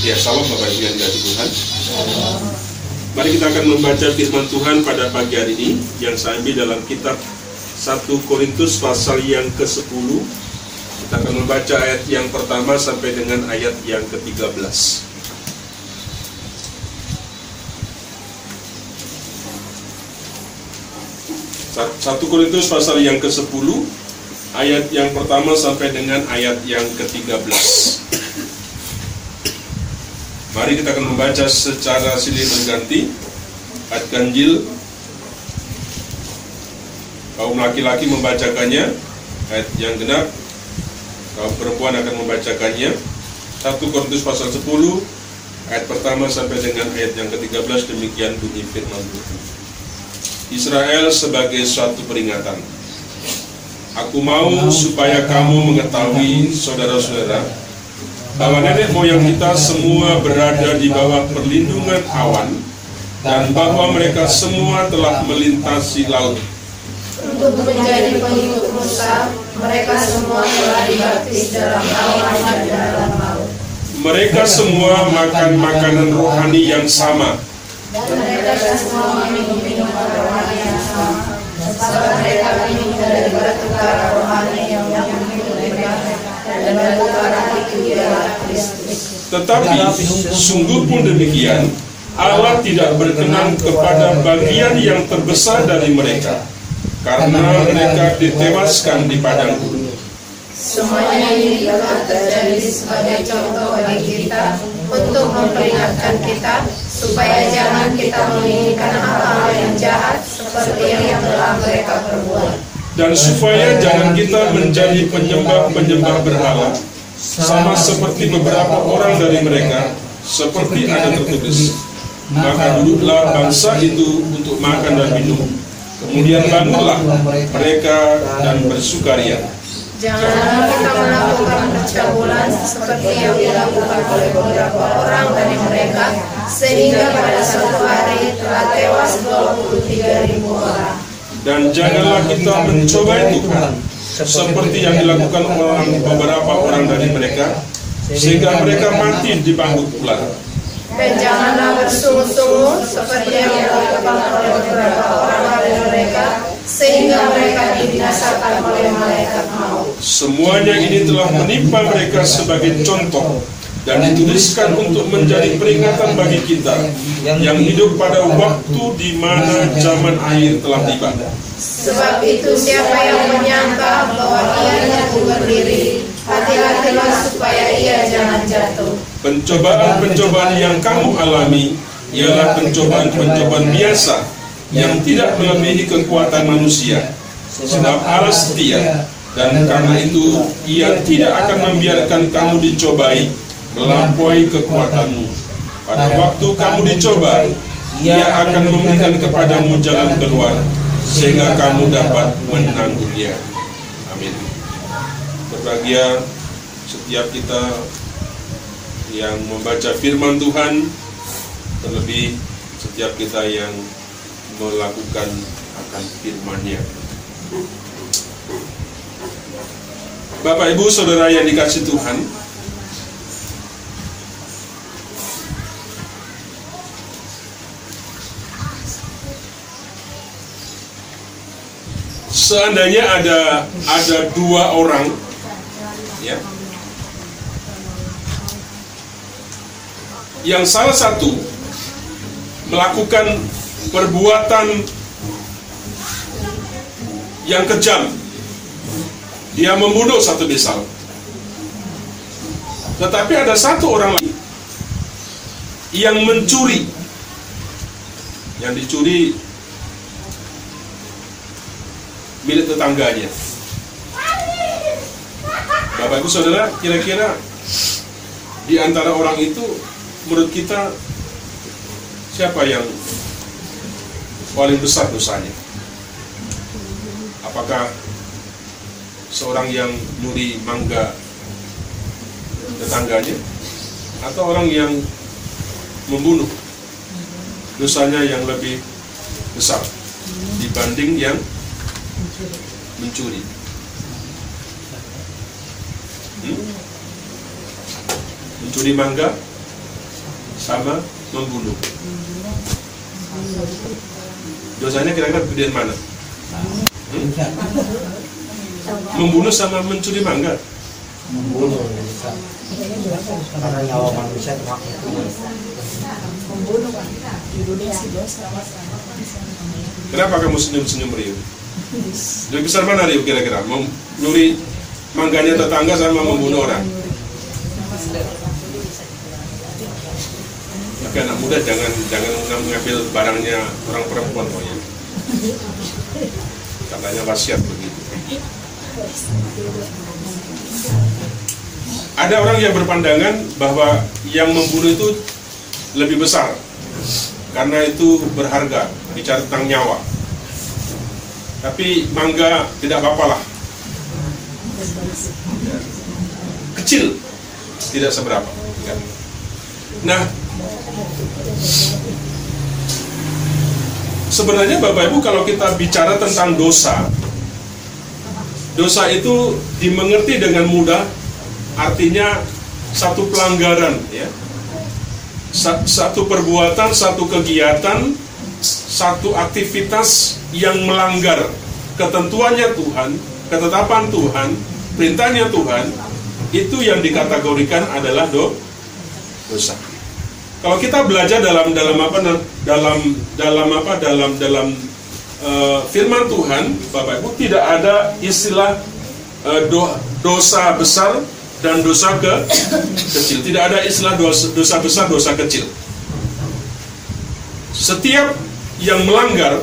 Ya, salam Bapak Ibu yang dikasih Tuhan. Mari kita akan membaca firman Tuhan pada pagi hari ini yang saya ambil dalam kitab 1 Korintus pasal yang ke-10. Kita akan membaca ayat yang pertama sampai dengan ayat yang ke-13. 1 Korintus pasal yang ke-10 ayat yang pertama sampai dengan ayat yang ke-13. Mari kita akan membaca secara silih berganti ayat ganjil. Kaum laki-laki membacakannya, ayat yang genap. Kaum perempuan akan membacakannya. 1 Korintus pasal 10 ayat pertama sampai dengan ayat yang ke-13 demikian bunyi firman Tuhan. Israel sebagai suatu peringatan. Aku mau supaya kamu mengetahui, saudara-saudara, bahwa nenek moyang kita semua berada di bawah perlindungan awan dan bahwa mereka semua telah melintasi laut. Untuk menjadi pengikut Musa, mereka semua telah dibaptis dalam awan dan dalam laut. Mereka semua makan makanan rohani yang sama, Dan mereka semua minum minuman rohani yang sama. Sebab mereka minum dari batu rohani yang. Tetapi sungguh pun demikian, Allah tidak berkenan kepada bagian yang terbesar dari mereka, karena mereka ditewaskan di padang gurun. Semuanya ini telah terjadi sebagai contoh bagi kita untuk memperingatkan kita supaya jangan kita menginginkan hal-hal yang jahat seperti yang telah mereka perbuat. Dan supaya jangan kita menjadi penyembah-penyembah berhala, sama seperti beberapa orang dari mereka, seperti ada tertulis. Maka duduklah bangsa itu untuk makan dan minum. Kemudian bangunlah mereka dan bersukaria. Janganlah kita melakukan percabulan seperti yang dilakukan oleh beberapa orang dari mereka, sehingga pada satu hari telah tewas 23 ribu orang. Dan janganlah kita mencobai Tuhan, seperti yang dilakukan orang beberapa orang dari mereka, sehingga mereka mati di bangkut ular. Dan janganlah bersungguh-sungguh seperti yang dilakukan oleh beberapa orang dari mereka, sehingga mereka dibinasakan oleh malaikat maut. Semuanya ini telah menimpa mereka sebagai contoh dan dituliskan untuk menjadi peringatan bagi kita yang hidup pada waktu di mana zaman akhir telah tiba. Sebab itu siapa yang menyangka bahwa ia jatuh berdiri, hati-hatilah supaya ia jangan jatuh. Pencobaan-pencobaan yang kamu alami ialah pencobaan-pencobaan biasa yang tidak melebihi kekuatan manusia. Sebab Allah setia dan karena itu ia tidak akan membiarkan kamu dicobai melampaui kekuatanmu. Pada waktu kamu dicoba, ia akan memberikan kepadamu jalan keluar sehingga kamu dapat menanggungnya. Amin. Berbahagia setiap kita yang membaca firman Tuhan, terlebih setiap kita yang melakukan akan firman-Nya. Bapak Ibu Saudara yang dikasih Tuhan, seandainya ada ada dua orang ya yang salah satu melakukan perbuatan yang kejam dia membunuh satu desa. Tetapi ada satu orang lagi yang mencuri. Yang dicuri milik tetangganya. Bapak Ibu Saudara, kira-kira di antara orang itu menurut kita siapa yang paling besar dosanya? Apakah seorang yang nyuri mangga tetangganya atau orang yang membunuh dosanya yang lebih besar dibanding yang mencuri. Hmm? Mencuri mangga sama membunuh. Dosanya kira-kira gedean mana? Hmm? Membunuh sama mencuri mangga? membunuh bisa karena nyawa manusia termaksud Kenapa kamu senyum-senyum Rio? Lebih besar mana Rio kira-kira? Mau nyuri mangganya tetangga sama membunuh orang? Tapi anak muda jangan jangan mengambil barangnya orang perempuan pokoknya. Katanya wasiat begitu. Ada orang yang berpandangan bahwa yang membunuh itu lebih besar karena itu berharga bicara tentang nyawa. Tapi mangga tidak apa-apa lah. Kecil, tidak seberapa. kan. Nah, sebenarnya Bapak Ibu kalau kita bicara tentang dosa, dosa itu dimengerti dengan mudah, artinya satu pelanggaran, ya, Sa- satu perbuatan, satu kegiatan, satu aktivitas yang melanggar ketentuannya Tuhan, ketetapan Tuhan, perintahnya Tuhan, itu yang dikategorikan adalah do, dosa. Kalau kita belajar dalam dalam apa dalam dalam apa dalam dalam eh, firman Tuhan, Bapak Ibu tidak ada istilah eh, do- dosa besar dan dosa ke kecil. Tidak ada istilah dosa, dosa besar, dosa kecil. Setiap yang melanggar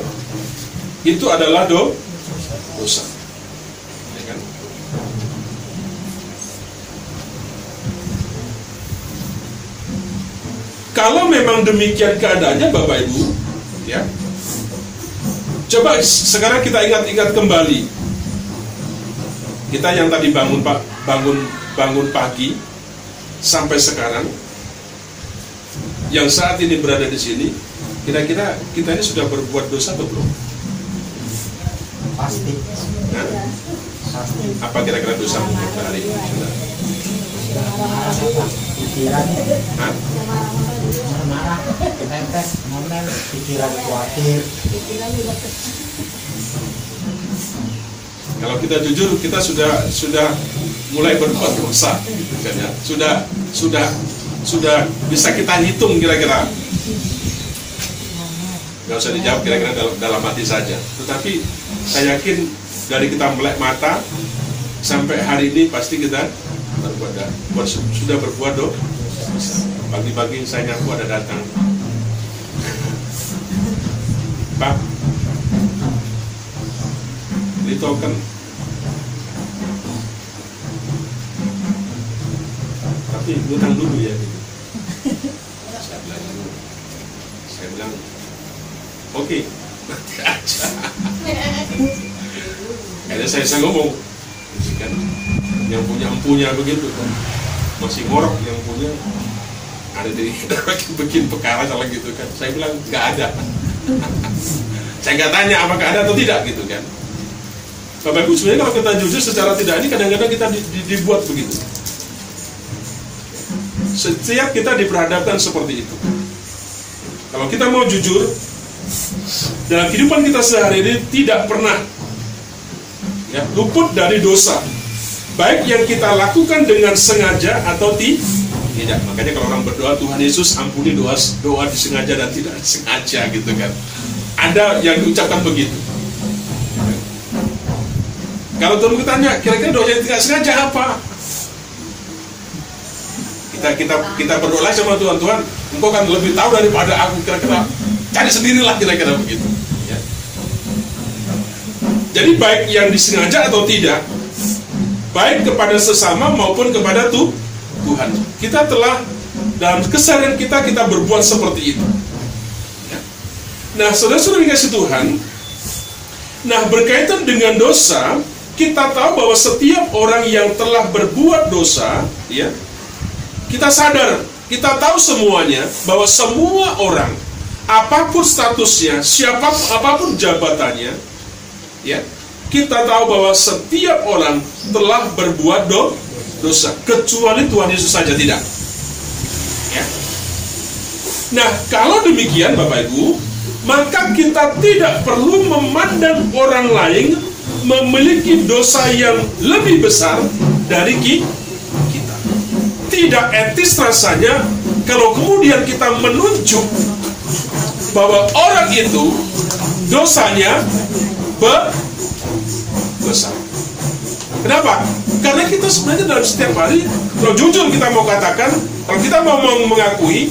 itu adalah do, dosa. Ya kan? Kalau memang demikian keadaannya Bapak Ibu, ya. Coba sekarang kita ingat-ingat kembali. Kita yang tadi bangun bangun bangun pagi sampai sekarang yang saat ini berada di sini, kira-kira kita ini sudah berbuat dosa atau belum? pasti Nah, pasti apa kira-kira dosa untuk hari ini? pikiran Hah? netes ngomel pikiran khawatir Kalau kita jujur, kita sudah sudah mulai berbuat dosa, gitu kan ya. Sudah sudah sudah bisa kita hitung kira-kira. Gak usah dijawab kira-kira dalam, dalam hati saja. Tetapi saya yakin dari kita melek mata sampai hari ini pasti kita berbuat buat- sudah berbuat dosa. Pagi-pagi saya ngaku ada datang. Pak, beli token tapi ngutang dulu ya gitu. saya bilang dulu saya bilang oke. Aja akhirnya saya, saya ngomong. Kan yang punya empunya begitu. Kan masih ngorok yang punya. Ada di bikin, perkara kalau gitu kan. Saya bilang nggak ada. Saya nggak tanya apakah ada atau tidak gitu kan. Bapak Ibu sebenarnya kalau kita jujur secara tidak ini kadang-kadang kita di- di- dibuat begitu. Setiap kita diperhadapkan seperti itu. Kalau kita mau jujur dalam kehidupan kita sehari ini tidak pernah ya, luput dari dosa. Baik yang kita lakukan dengan sengaja atau ti- tidak. Makanya kalau orang berdoa Tuhan Yesus ampuni doa doa disengaja dan tidak disengaja gitu kan. Ada yang diucapkan begitu. Kalau Tuhan tanya, kira-kira doa yang tidak sengaja apa? Kita kita kita berdoa sama Tuhan, Tuhan, Engkau kan lebih tahu daripada aku kira-kira. Cari sendirilah kira-kira begitu. Ya. Jadi baik yang disengaja atau tidak, baik kepada sesama maupun kepada tu, Tuhan. Kita telah dalam keseharian kita kita berbuat seperti itu. Ya. Nah, saudara-saudara dikasih Tuhan, nah berkaitan dengan dosa, kita tahu bahwa setiap orang yang telah berbuat dosa, ya, kita sadar, kita tahu semuanya bahwa semua orang, apa pun statusnya, siapa apa pun jabatannya, ya, kita tahu bahwa setiap orang telah berbuat do, dosa, kecuali Tuhan Yesus saja tidak. Ya. Nah, kalau demikian Bapak Ibu, maka kita tidak perlu memandang orang lain memiliki dosa yang lebih besar dari ki- kita. Tidak etis rasanya kalau kemudian kita menunjuk bahwa orang itu dosanya be- besar. Kenapa? Karena kita sebenarnya dalam setiap hari, kalau jujur kita mau katakan, kalau kita mau meng- mengakui,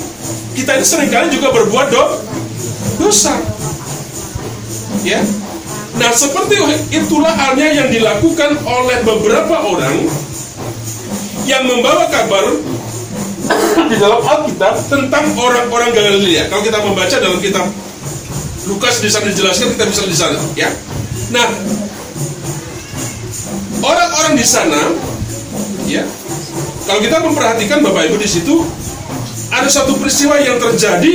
kita ini sering kali juga berbuat do, dosa. Ya. Nah, seperti itulah halnya yang dilakukan oleh beberapa orang yang membawa kabar di dalam Alkitab tentang orang-orang Galilea. Kalau kita membaca dalam kitab Lukas di sana dijelaskan, kita bisa di sana, ya. Nah, orang-orang di sana, ya, kalau kita memperhatikan Bapak Ibu di situ ada satu peristiwa yang terjadi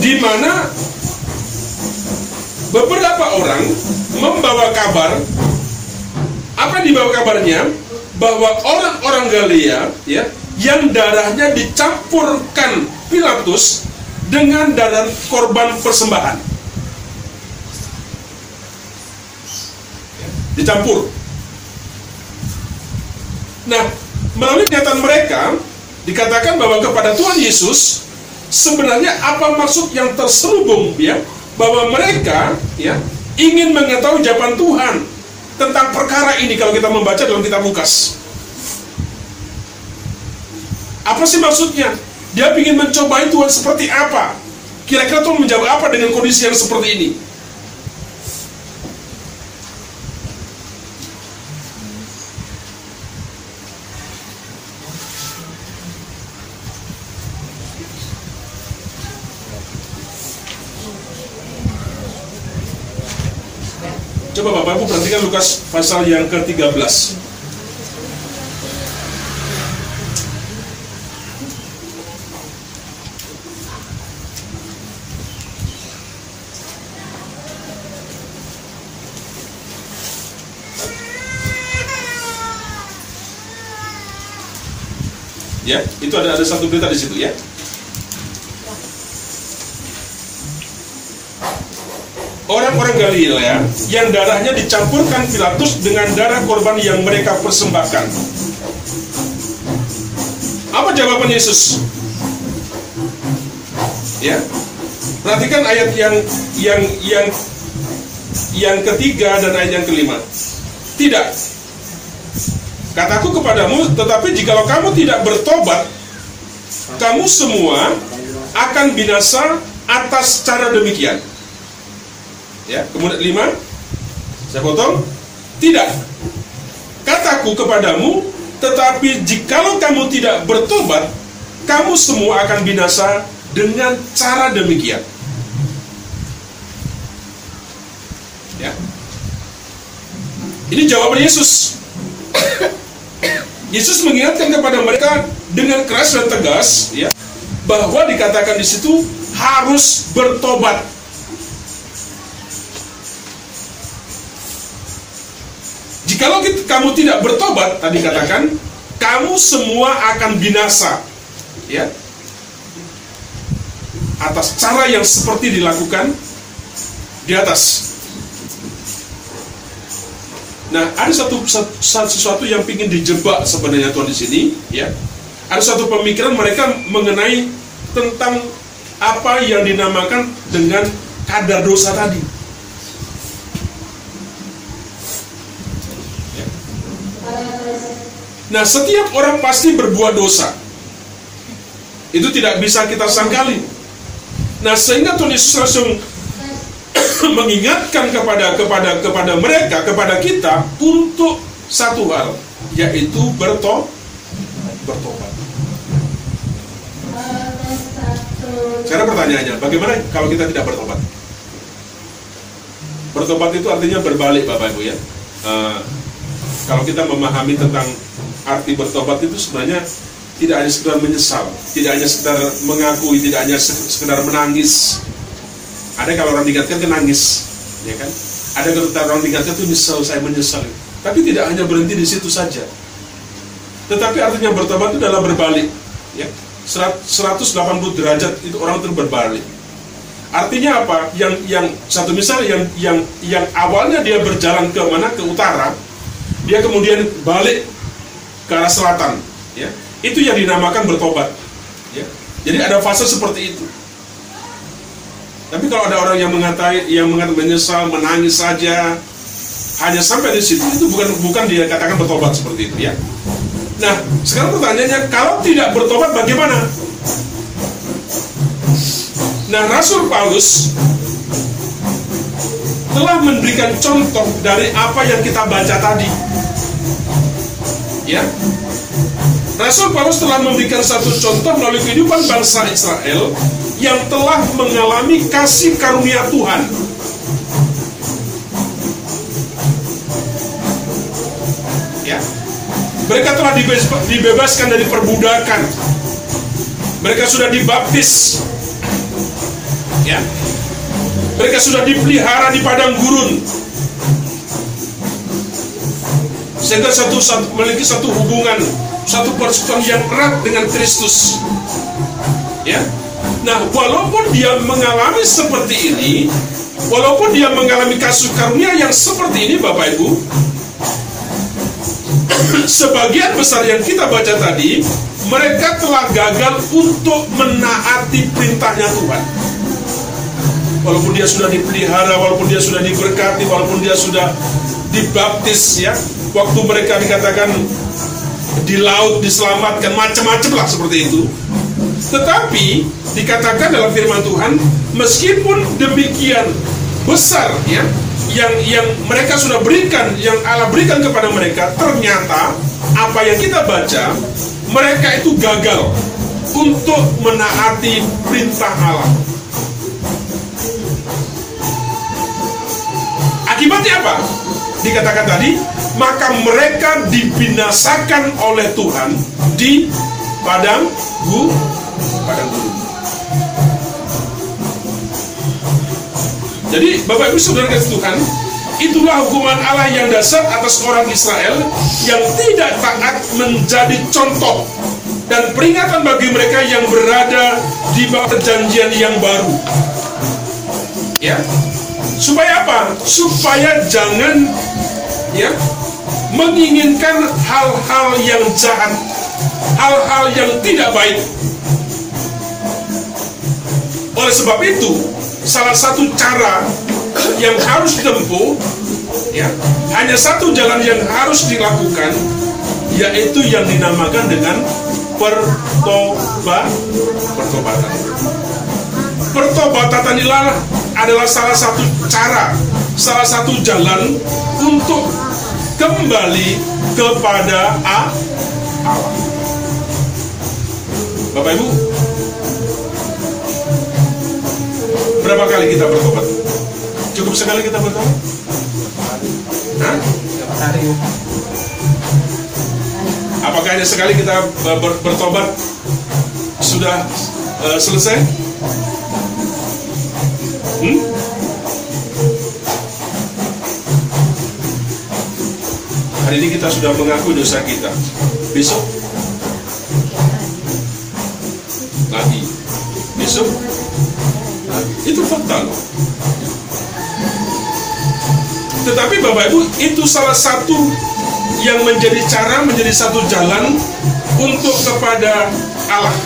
di mana beberapa orang membawa kabar apa yang dibawa kabarnya bahwa orang-orang Galilea ya yang darahnya dicampurkan Pilatus dengan darah korban persembahan. Dicampur. Nah melalui kenyataan mereka dikatakan bahwa kepada Tuhan Yesus sebenarnya apa maksud yang terselubung ya? Bahwa mereka ya ingin mengetahui jawaban Tuhan tentang perkara ini kalau kita membaca dalam kitab Lukas. Apa sih maksudnya? Dia ingin mencobai Tuhan seperti apa? Kira-kira Tuhan menjawab apa dengan kondisi yang seperti ini? Coba Bapak Ibu perhatikan Lukas pasal yang ke-13. Ya, itu ada ada satu berita di situ ya. orang-orang Galilea yang darahnya dicampurkan Pilatus dengan darah korban yang mereka persembahkan. Apa jawaban Yesus? Ya. Perhatikan ayat yang yang yang yang ketiga dan ayat yang kelima. Tidak. Kataku kepadamu, tetapi jikalau kamu tidak bertobat, kamu semua akan binasa atas cara demikian. Ya, kemudian lima, saya potong. Tidak. Kataku kepadamu, tetapi jikalau kamu tidak bertobat, kamu semua akan binasa dengan cara demikian. Ya. Ini jawaban Yesus. Yesus mengingatkan kepada mereka dengan keras dan tegas, ya, bahwa dikatakan di situ harus bertobat. Jikalau kita- kamu tidak bertobat, tadi katakan, kamu semua akan binasa. Ya. Atas cara yang seperti dilakukan di atas. Nah, ada satu, satu sesuatu yang ingin dijebak sebenarnya Tuhan di sini, ya. Ada satu pemikiran mereka mengenai tentang apa yang dinamakan dengan kadar dosa tadi. Nah, setiap orang pasti berbuat dosa. Itu tidak bisa kita sangkali. Nah, sehingga Tuhan Yesus langsung mengingatkan kepada kepada kepada mereka, kepada kita untuk satu hal, yaitu berto bertobat. Sekarang pertanyaannya, bagaimana kalau kita tidak bertobat? Bertobat itu artinya berbalik, Bapak Ibu ya. Eh, kalau kita memahami tentang arti bertobat itu sebenarnya tidak hanya sekedar menyesal, tidak hanya sekedar mengakui, tidak hanya se- sekedar menangis. Ada kalau orang diingatkan kan nangis, ya kan? Ada kalau orang diingatkan itu nyesal, saya menyesal. Tapi tidak hanya berhenti di situ saja. Tetapi artinya bertobat itu adalah berbalik, ya. serat- 180 derajat itu orang itu berbalik. Artinya apa? Yang yang satu misal yang yang yang awalnya dia berjalan ke mana? Ke utara, dia kemudian balik ke arah selatan, ya. Itu yang dinamakan bertobat, ya. Jadi ada fase seperti itu. Tapi kalau ada orang yang mengatai, yang mengatakan menyesal, menangis saja, hanya sampai di situ itu bukan bukan dia katakan bertobat seperti itu ya. Nah, sekarang pertanyaannya kalau tidak bertobat bagaimana? Nah, Rasul Paulus telah memberikan contoh dari apa yang kita baca tadi. Ya. Rasul Paulus telah memberikan satu contoh melalui kehidupan bangsa Israel yang telah mengalami kasih karunia Tuhan. Ya. Mereka telah dibebas- dibebaskan dari perbudakan. Mereka sudah dibaptis. Ya. Mereka sudah dipelihara di padang gurun. Sehingga satu, satu memiliki satu hubungan, satu persekutuan yang erat dengan Kristus. Ya. Nah, walaupun dia mengalami seperti ini, walaupun dia mengalami kasus karunia yang seperti ini, Bapak Ibu, sebagian besar yang kita baca tadi, mereka telah gagal untuk menaati perintahnya Tuhan. Walaupun dia sudah dipelihara, walaupun dia sudah diberkati, walaupun dia sudah dibaptis ya, waktu mereka dikatakan di laut diselamatkan macam-macam lah seperti itu. Tetapi dikatakan dalam firman Tuhan, meskipun demikian besar ya, yang yang mereka sudah berikan, yang Allah berikan kepada mereka, ternyata apa yang kita baca, mereka itu gagal untuk menaati perintah Allah. Akibatnya apa? Dikatakan tadi, maka mereka dibinasakan oleh Tuhan di padang gu, padang gurun. Jadi Bapak Ibu Saudara kasih Tuhan, itulah hukuman Allah yang dasar atas orang Israel yang tidak taat menjadi contoh dan peringatan bagi mereka yang berada di bawah perjanjian yang baru. Ya, supaya apa? Supaya jangan ya menginginkan hal-hal yang jahat, hal-hal yang tidak baik. Oleh sebab itu, salah satu cara yang harus ditempuh ya hanya satu jalan yang harus dilakukan yaitu yang dinamakan dengan pertobat pertobatan pertobatan inilah adalah salah satu cara salah satu jalan untuk kembali kepada Allah Bapak Ibu Berapa kali kita bertobat? Cukup sekali kita bertobat? Hah? Apakah hanya sekali kita ber- ber- bertobat sudah eh, selesai? Hmm? Hari ini kita sudah mengaku dosa kita. Besok lagi. Besok lagi. Itu fakta loh. Tetapi Bapak Ibu, itu salah satu yang menjadi cara, menjadi satu jalan untuk kepada Allah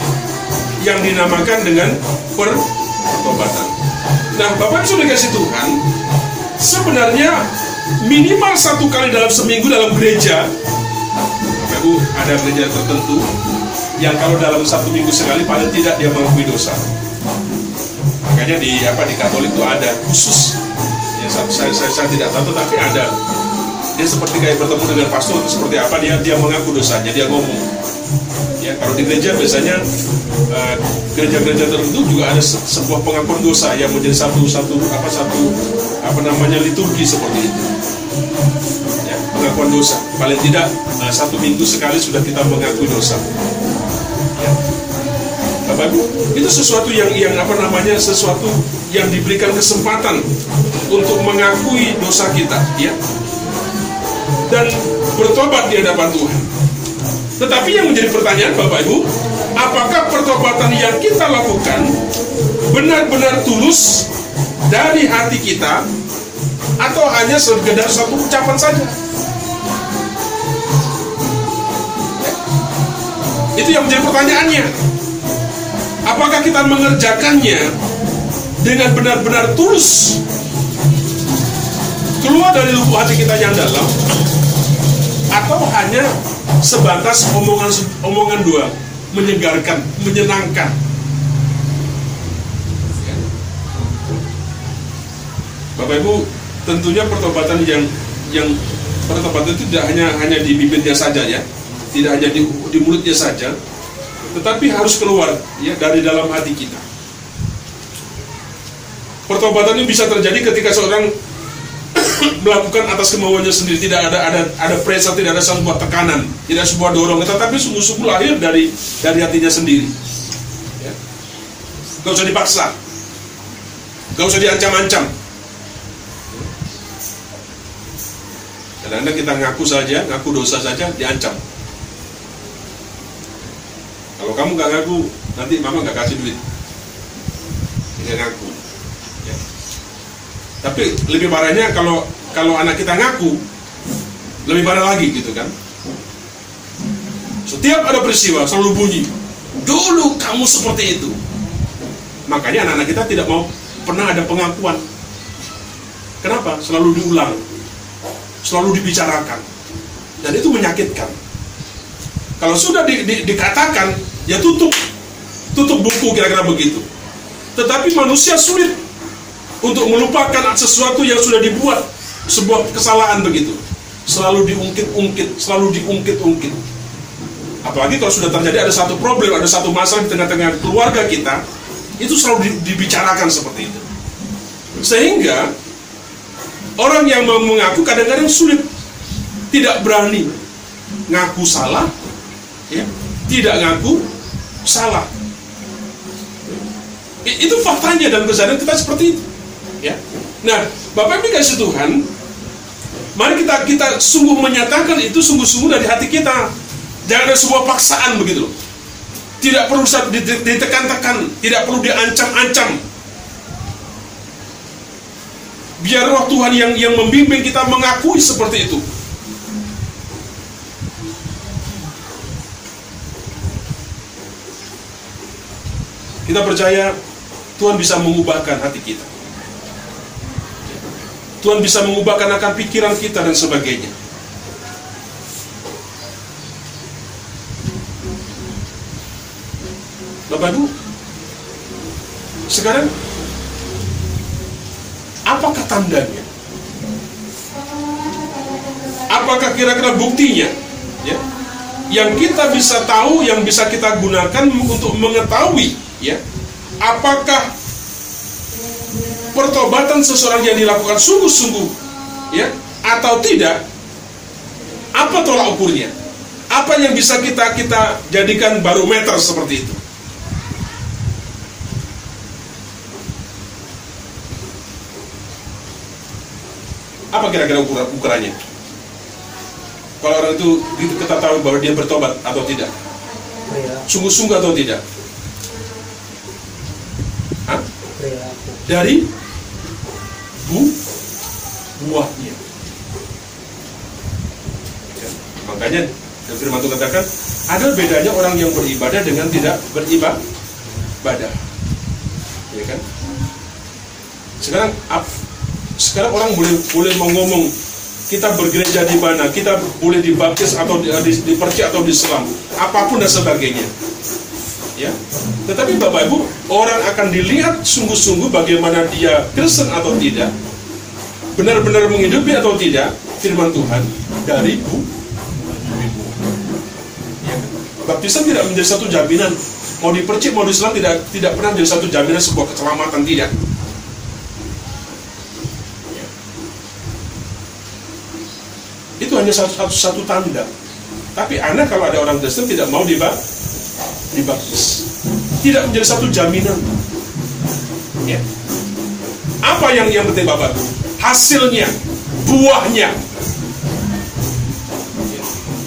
yang dinamakan dengan pertobatan. Nah, Bapak Ibu sudah kasih Tuhan, sebenarnya minimal satu kali dalam seminggu dalam gereja, Bapak Ibu ada gereja tertentu yang kalau dalam satu minggu sekali paling tidak dia mengakui dosa. Makanya di apa di Katolik itu ada khusus. Ya saya, saya, saya, tidak tahu tapi ada. Dia seperti kayak bertemu dengan pastor seperti apa dia dia mengaku dosanya dia ngomong ya kalau di gereja biasanya eh, gereja-gereja tertentu juga ada se- sebuah pengakuan dosa yang menjadi satu satu apa satu apa namanya liturgi seperti itu ya pengakuan dosa paling tidak eh, satu minggu sekali sudah kita mengakui dosa ya. Bapak Ibu, itu sesuatu yang yang apa namanya sesuatu yang diberikan kesempatan untuk mengakui dosa kita, ya, dan bertobat di hadapan Tuhan. Tetapi yang menjadi pertanyaan Bapak Ibu, apakah pertobatan yang kita lakukan benar-benar tulus dari hati kita atau hanya sekedar satu ucapan saja? Itu yang menjadi pertanyaannya. Apakah kita mengerjakannya dengan benar-benar tulus keluar dari lubuk hati kita yang dalam atau hanya sebatas omongan omongan dua menyegarkan, menyenangkan. Bapak Ibu, tentunya pertobatan yang yang pertobatan itu tidak hanya hanya di bibirnya saja ya, tidak hanya di, di mulutnya saja, tetapi harus keluar ya dari dalam hati kita. Pertobatan ini bisa terjadi ketika seorang melakukan atas kemauannya sendiri. Tidak ada ada ada pressure tidak ada sebuah tekanan tidak sebuah dorongan. Tetapi sungguh-sungguh lahir dari dari hatinya sendiri. Ya. usah dipaksa. Gak usah diancam-ancam. Kadang-kadang kita ngaku saja ngaku dosa saja diancam. Kalau kamu gak ngaku nanti mama gak kasih duit. Tidak ngaku. Tapi lebih parahnya kalau kalau anak kita ngaku lebih parah lagi gitu kan. Setiap ada peristiwa selalu bunyi, dulu kamu seperti itu. Makanya anak-anak kita tidak mau pernah ada pengakuan. Kenapa? Selalu diulang, selalu dibicarakan, dan itu menyakitkan. Kalau sudah di, di, dikatakan, ya tutup, tutup buku kira-kira begitu. Tetapi manusia sulit untuk melupakan sesuatu yang sudah dibuat sebuah kesalahan begitu. Selalu diungkit-ungkit selalu diungkit-ungkit. Apalagi kalau sudah terjadi ada satu problem ada satu masalah di tengah-tengah keluarga kita itu selalu dibicarakan seperti itu. Sehingga orang yang mau mengaku kadang-kadang sulit. Tidak berani ngaku salah ya. Tidak ngaku salah. Itu faktanya dan kesadaran kita seperti itu. Nah, Bapak Ibu kasih Tuhan, mari kita kita sungguh menyatakan itu sungguh-sungguh dari hati kita. Jangan ada sebuah paksaan begitu. Tidak perlu ditekan-tekan, tidak perlu diancam-ancam. Biar roh Tuhan yang yang membimbing kita mengakui seperti itu. Kita percaya Tuhan bisa mengubahkan hati kita. Tuhan bisa mengubahkan akan pikiran kita dan sebagainya. Bapak Ibu, sekarang apakah tandanya? Apakah kira-kira buktinya? Ya, yang kita bisa tahu, yang bisa kita gunakan untuk mengetahui, ya, apakah pertobatan seseorang yang dilakukan sungguh-sungguh ya atau tidak apa tolak ukurnya? Apa yang bisa kita kita jadikan barometer seperti itu? Apa kira-kira ukuran ukurannya? Kalau orang itu kita tahu bahwa dia bertobat atau tidak? Sungguh-sungguh atau tidak? Hah? dari bu buahnya. Ya, makanya firman Tuhan katakan ada bedanya orang yang beribadah dengan tidak beribadah. Ya kan? Sekarang sekarang orang boleh boleh mau ngomong kita bergereja di mana, kita boleh dibaptis atau di, di, dipercik atau diselam, apa pun dan sebagainya. Ya, tetapi Bapak Ibu, orang akan dilihat sungguh-sungguh bagaimana dia Kristen atau tidak, benar-benar menghidupi atau tidak firman Tuhan dari bu. Ya. Baptisan tidak menjadi satu jaminan mau dipercik mau diselam tidak tidak pernah menjadi satu jaminan sebuah keselamatan tidak. Ya. Itu hanya satu, satu, satu tanda. Tapi anak kalau ada orang Kristen tidak mau dibaptis tidak menjadi satu jaminan. Ya. Apa yang yang penting Bapak Hasilnya, buahnya.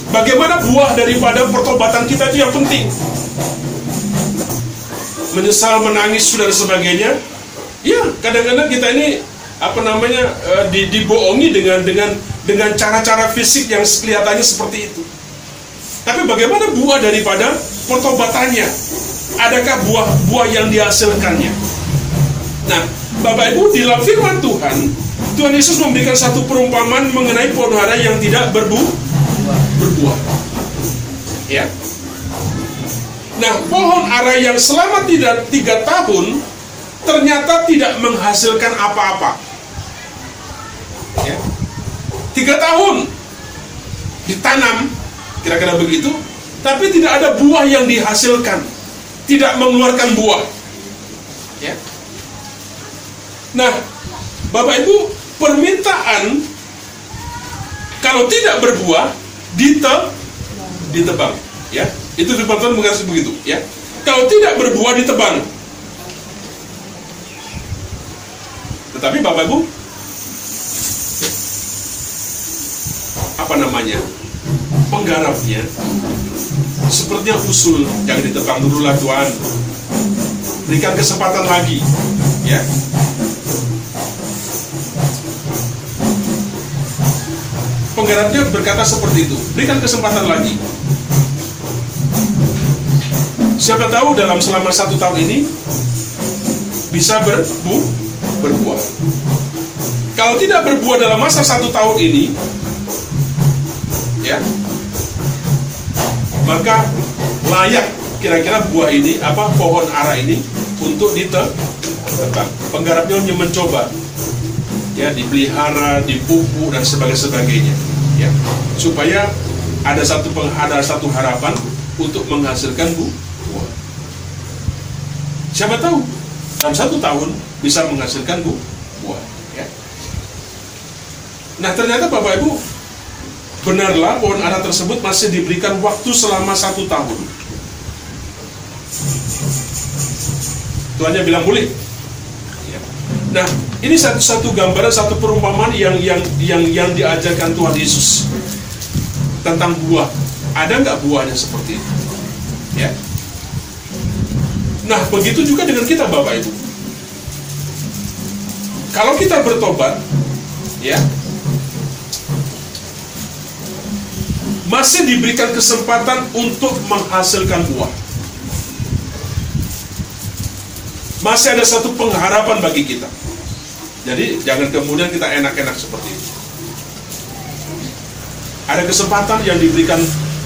Bagaimana buah daripada pertobatan kita itu yang penting. menyesal, menangis, dan sebagainya. Ya, kadang-kadang kita ini apa namanya eh, di, dibohongi dengan dengan dengan cara-cara fisik yang kelihatannya seperti itu. Tapi bagaimana buah daripada pertobatannya? Adakah buah-buah yang dihasilkannya? Nah, Bapak Ibu di dalam firman Tuhan, Tuhan Yesus memberikan satu perumpamaan mengenai pohon ara yang tidak berbu berbuah. Ya. Nah, pohon ara yang selama tidak tiga tahun ternyata tidak menghasilkan apa-apa. Ya. Tiga tahun ditanam, kira-kira begitu, tapi tidak ada buah yang dihasilkan, tidak mengeluarkan buah. Ya. Nah, Bapak Ibu, permintaan kalau tidak berbuah dite ditebang, ya. Itu firman mengasih begitu, ya. Kalau tidak berbuah ditebang. Tetapi Bapak Ibu, apa namanya? Penggarapnya sepertinya usul yang ditebang dulu lah Tuhan. Berikan kesempatan lagi, ya. Penggarapnya berkata seperti itu, berikan kesempatan lagi. Siapa tahu dalam selama satu tahun ini bisa berbu berbuah. Kalau tidak berbuah dalam masa satu tahun ini, ya, maka layak kira-kira buah ini apa pohon ara ini untuk ditebang. Penggarapnya hanya mencoba, ya, dipelihara, dipupuk dan sebagainya, ya, supaya ada satu ada satu harapan untuk menghasilkan bu buah. Siapa tahu dalam satu tahun bisa menghasilkan bu buah. Ya. Nah ternyata Bapak Ibu benarlah pohon ara tersebut masih diberikan waktu selama satu tahun. Tuannya bilang boleh. Nah ini satu-satu gambaran, satu perumpamaan yang yang yang yang diajarkan Tuhan Yesus tentang buah. Ada nggak buahnya seperti itu? Ya. Nah, begitu juga dengan kita Bapak Ibu. Kalau kita bertobat, ya, masih diberikan kesempatan untuk menghasilkan buah. Masih ada satu pengharapan bagi kita. Jadi jangan kemudian kita enak-enak seperti itu. Ada kesempatan yang diberikan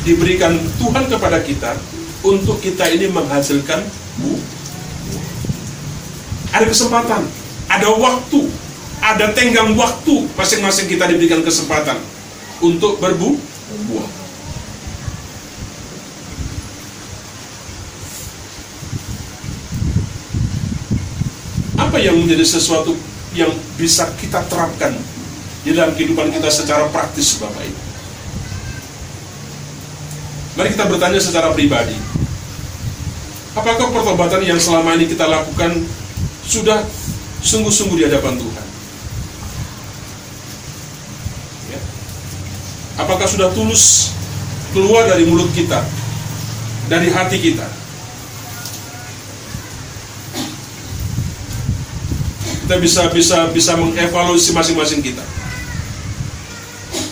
diberikan Tuhan kepada kita untuk kita ini menghasilkan bu. Ada kesempatan, ada waktu, ada tenggang waktu masing-masing kita diberikan kesempatan untuk berbu buah. Apa yang menjadi sesuatu yang bisa kita terapkan di dalam kehidupan kita secara praktis Bapak Ibu? Mari kita bertanya secara pribadi. Apakah pertobatan yang selama ini kita lakukan sudah sungguh-sungguh di hadapan Tuhan? Apakah sudah tulus keluar dari mulut kita, dari hati kita? Kita bisa bisa bisa mengevaluasi masing-masing kita.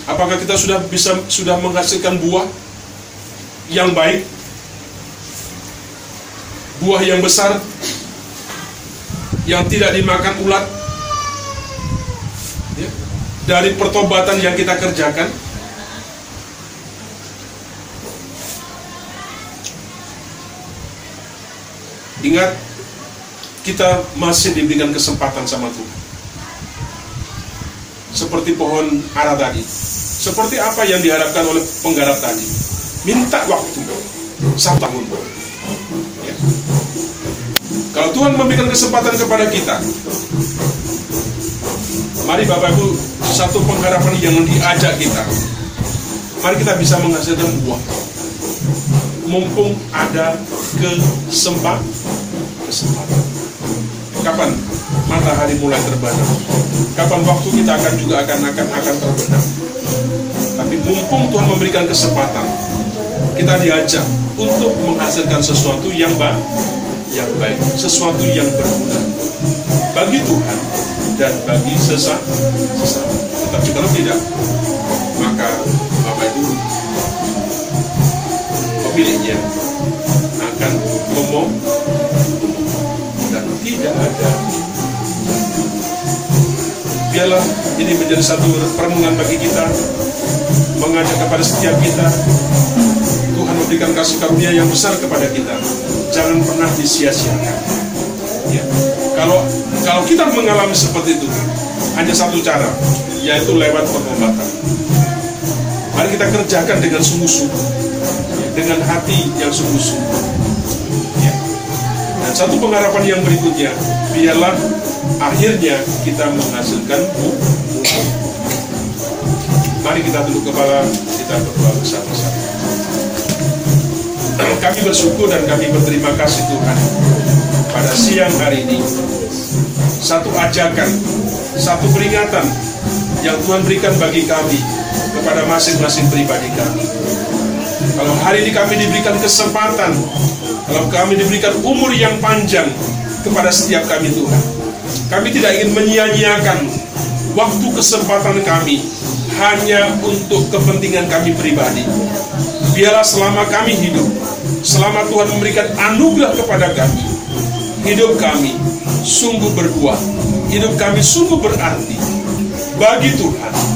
Apakah kita sudah bisa sudah menghasilkan buah yang baik, buah yang besar, yang tidak dimakan ulat, ya, dari pertobatan yang kita kerjakan. Ingat, kita masih diberikan kesempatan sama Tuhan. Seperti pohon ara tadi. Seperti apa yang diharapkan oleh penggarap tadi minta waktu satu tahun ya. kalau Tuhan memberikan kesempatan kepada kita mari Bapak Ibu satu pengharapan yang diajak kita mari kita bisa menghasilkan buah mumpung ada kesempatan kesempatan kapan matahari mulai terbenam kapan waktu kita akan juga akan akan akan terbenam tapi mumpung Tuhan memberikan kesempatan kita diajak untuk menghasilkan sesuatu yang baik, yang baik, sesuatu yang berguna bagi Tuhan dan bagi sesama. sesama. Tetapi kalau tidak, pemiliknya akan ngomong dan tidak ada. Biarlah ini menjadi satu perenungan bagi kita mengajak kepada setiap kita Tuhan memberikan kasih karunia yang besar kepada kita. Jangan pernah disia-siakan. Ya. kalau kalau kita mengalami seperti itu hanya satu cara yaitu lewat pengobatan. Mari kita kerjakan dengan sungguh-sungguh dengan hati yang sungguh-sungguh ya. dan satu pengharapan yang berikutnya biarlah akhirnya kita menghasilkan buah. Mari kita tunduk kepala, kita berdoa bersama-sama. Kami bersyukur dan kami berterima kasih Tuhan pada siang hari ini. Satu ajakan, satu peringatan yang Tuhan berikan bagi kami kepada masing-masing pribadi kami. Kalau hari ini kami diberikan kesempatan, kalau kami diberikan umur yang panjang kepada setiap kami Tuhan, kami tidak ingin menyia-nyiakan waktu kesempatan kami hanya untuk kepentingan kami pribadi. Biarlah selama kami hidup, selama Tuhan memberikan anugerah kepada kami, hidup kami sungguh berbuah, hidup kami sungguh berarti bagi Tuhan